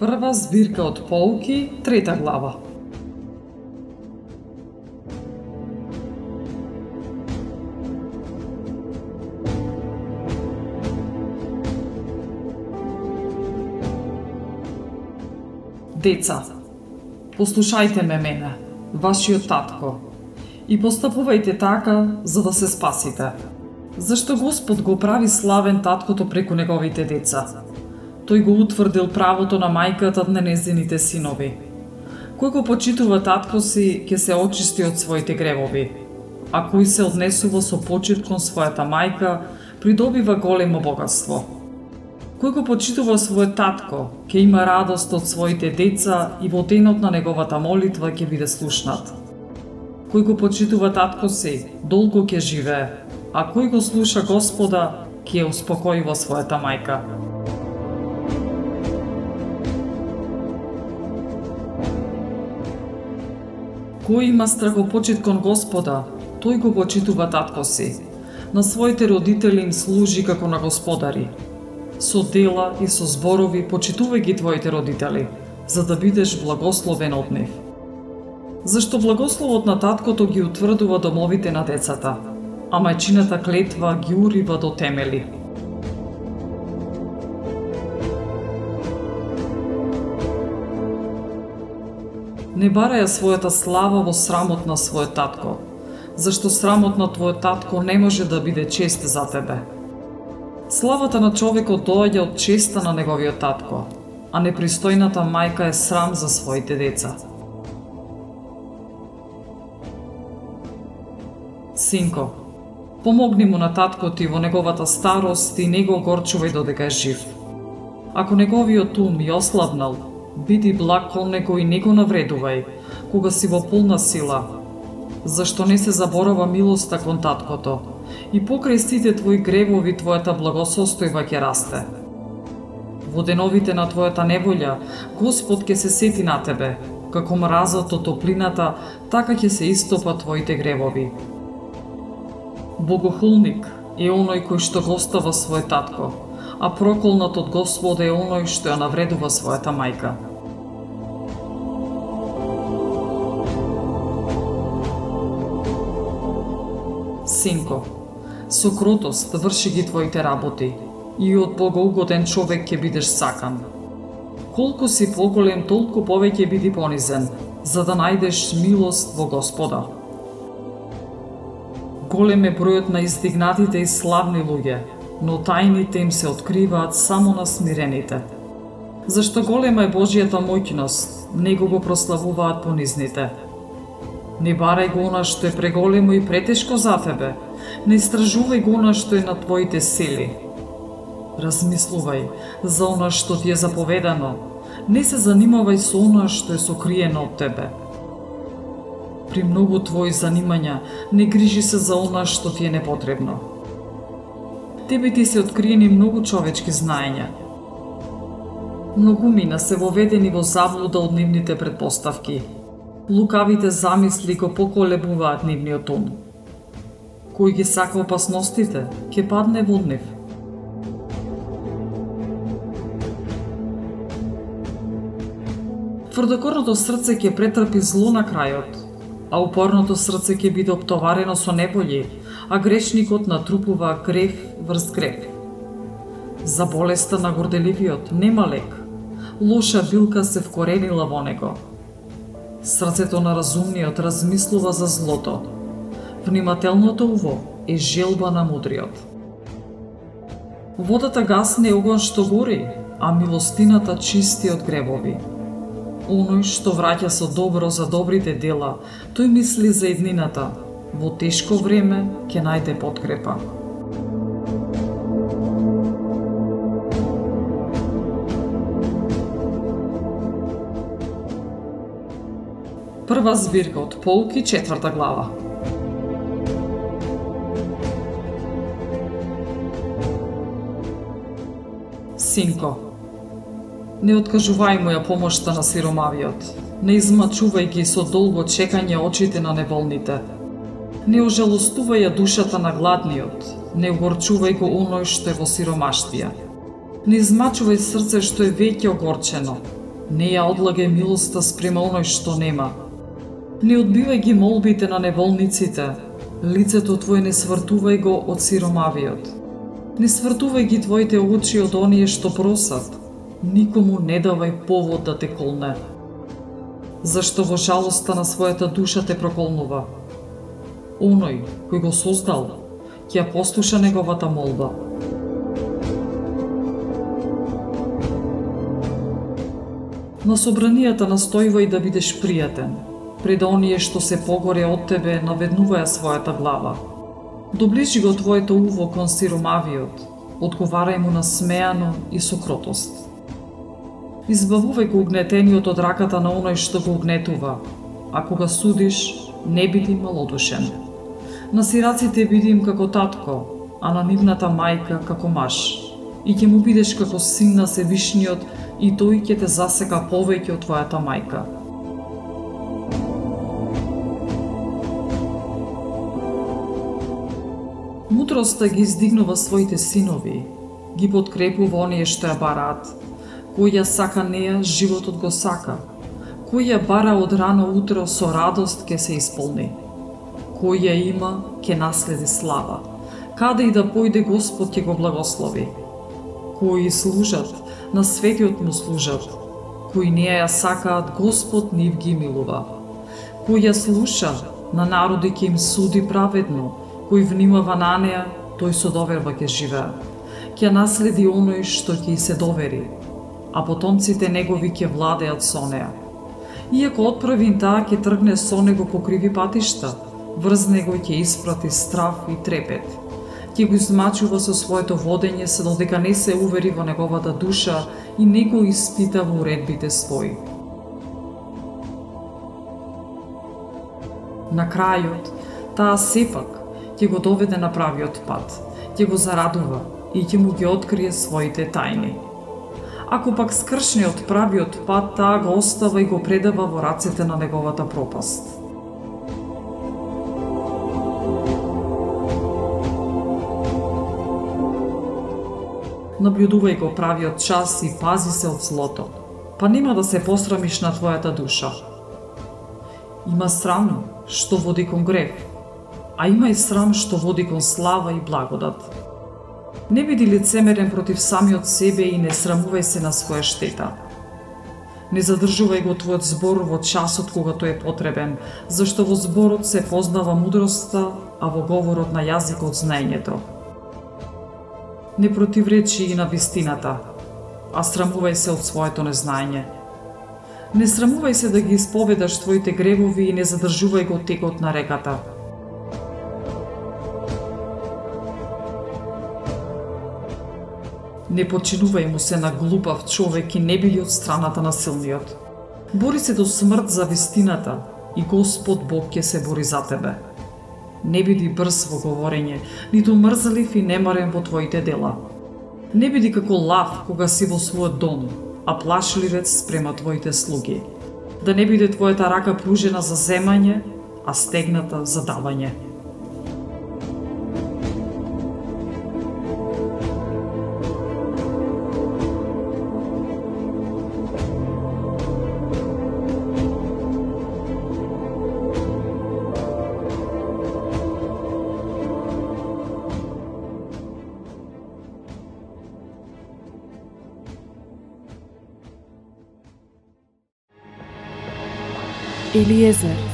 Прва збирка од полки, трета глава. Деца, послушајте ме мене, вашиот татко, и постапувајте така за да се спасите. Зашто Господ го прави славен таткото преку неговите деца? Тој го утврдил правото на мајката на незините синови. Кој го почитува татко си, ќе се очисти од своите гревови, а кој се однесува со почит кон својата мајка, придобива големо богатство. Кој го почитува својот татко, ќе има радост од своите деца и во денот на неговата молитва ќе биде слушнат. Кој го почитува татко си, долго ќе живее, а кој го слуша Господа, ќе успокои во својата мајка. Кој има страхопочит кон Господа, тој го почитува татко си. На своите родители им служи како на господари. Со дела и со зборови почитувај ги твоите родители, за да бидеш благословен од нив. Зашто благословот на таткото ги утврдува домовите на децата, а мајчината клетва ги урива до темели. Не бараја својата слава во срамот на својот татко, зашто срамот на твојот татко не може да биде чест за тебе. Славата на човекот доаѓа од честа на неговиот татко, а непристојната мајка е срам за своите деца. Синко, помогни му на татко ти во неговата старост и него горчувај додека е жив. Ако неговиот ум ја ослабнал, Биди благ кон него и не го навредувај, кога си во полна сила. Зашто не се заборава милоста кон таткото, и покрај сите твои гревови твојата благосостојба ќе расте. Во деновите на твојата неволја, Господ ќе се сети на тебе, како мразот од топлината, така ќе се истопа твоите гревови. Богохулник е оној кој што го остава свој татко, а проколнат од Господа е оној што ја навредува својата мајка. Синко, со кротост врши ги твоите работи и од богоугоден човек ќе бидеш сакан. Колку си поголем, толку повеќе биди понизен, за да најдеш милост во Господа. Голем е бројот на издигнатите и славни луѓе, но тајните им се откриваат само на смирените. Зашто голема е Божијата моќност, него го прославуваат понизните. Не барај го она што е преголемо и претешко за тебе, не истражувај го она што е на твоите сили. Размислувај за она што ти е заповедано, не се занимавај со она што е сокриено од тебе. При многу твои занимања не грижи се за она што ти е непотребно тебе ти се откриени многу човечки знаења. Многумина се воведени во заблуда од нивните предпоставки. Лукавите замисли го поколебуваат нивниот ум. Кој ги сака опасностите, ќе падне во нив. Тврдокорното срце ќе претрпи зло на крајот, а упорното срце ќе биде оптоварено со неболи а грешникот натрупува грев врз грев. За болеста на горделивиот нема лек. Лоша билка се вкоренила во него. Срцето на разумниот размислува за злото. Внимателното уво е желба на мудриот. Водата гасне огон што гори, а милостината чисти од гребови. Оној што враќа со добро за добрите дела, тој мисли за еднината, во тешко време ќе најде подкрепа. Прва збирка од полки, четврта глава. Синко, не откажувај моја ја помошта на сиромавиот, не измачувај ги со долго чекање очите на неволните – Не ожалостувај ја душата на гладниот, не огорчувај го оној што е во сиромаштија. Не измачувај срце што е веќе огорчено, не ја одлагај милоста спрема оној што нема. Не одбивај ги молбите на неволниците, лицето твое не свртувај го од сиромавиот. Не свртувај ги твоите очи од оние што просат, никому не давај повод да те колне. Зашто во жалоста на својата душа те проколнува. Оној кој го создал, ќе ја послуша неговата молба. На собранијата настојувај да бидеш пријатен, пред оние што се погоре од тебе наведнуваја својата глава. Доближи го твоето уво кон сиромавиот, одговарај му на смејано и со кротост. Избавувај го угнетениот од раката на оној што го угнетува, а кога судиш, не биди малодушен. На сираците биди им како татко, а на нивната мајка како маш. И ќе му бидеш како син на Севишниот и тој ќе те засека повеќе од твојата мајка. Мудроста да ги издигнува своите синови, ги подкрепува оние што ја бараат. Кој ја сака неа животот го сака. Кој ја бара од рано утро со радост ке се исполни. Кој ја има, ке наследи слава. Каде и да појде Господ ќе го благослови. Кои служат, на светиот му служат, кои не ја сакаат Господ нив ги милува. Кој ја слуша, на народи ќе им суди праведно, кој внимава на неа, тој со доверба ќе живее. Ќе наследи оној што ќе се довери, а потомците негови ќе владеат со неа. Иако отправи таа ќе тргне со него по криви патишта, врз него ќе испрати страв и трепет ќе го измачува со своето водење се додека не се увери во неговата душа и не го испита во уредбите своји. На крајот, таа сепак ќе го доведе на правиот пат, ќе го зарадува и ќе му ги открие своите тајни. Ако пак скршниот правиот пат, таа го остава и го предава во рацете на неговата пропаст. Набљудувај го правиот час и пази се од злото, па нема да се посрамиш на твојата душа. Има срам што води кон грев, а има и срам што води кон слава и благодат. Не биди лицемерен против самиот себе и не срамувај се на своја штета. Не задржувај го твојот збор во часот кога тој е потребен, зашто во зборот се познава мудроста, а во говорот на јазикот знаењето не противречи и на вистината, а срамувај се од своето незнање. Не срамувај се да ги исповедаш твоите гревови и не задржувај го текот на реката. Не починувај му се на глупав човек и не били од страната на силниот. Бори се до смрт за вистината и Господ Бог ќе се бори за тебе. Не биди брз во говорење, ниту мрзалив и немарен во твоите дела. Не биди како лав кога си во својот дом, а плашливец спрема твоите слуги. Да не биде твојата рака пружена за земање, а стегната за давање. Eliezer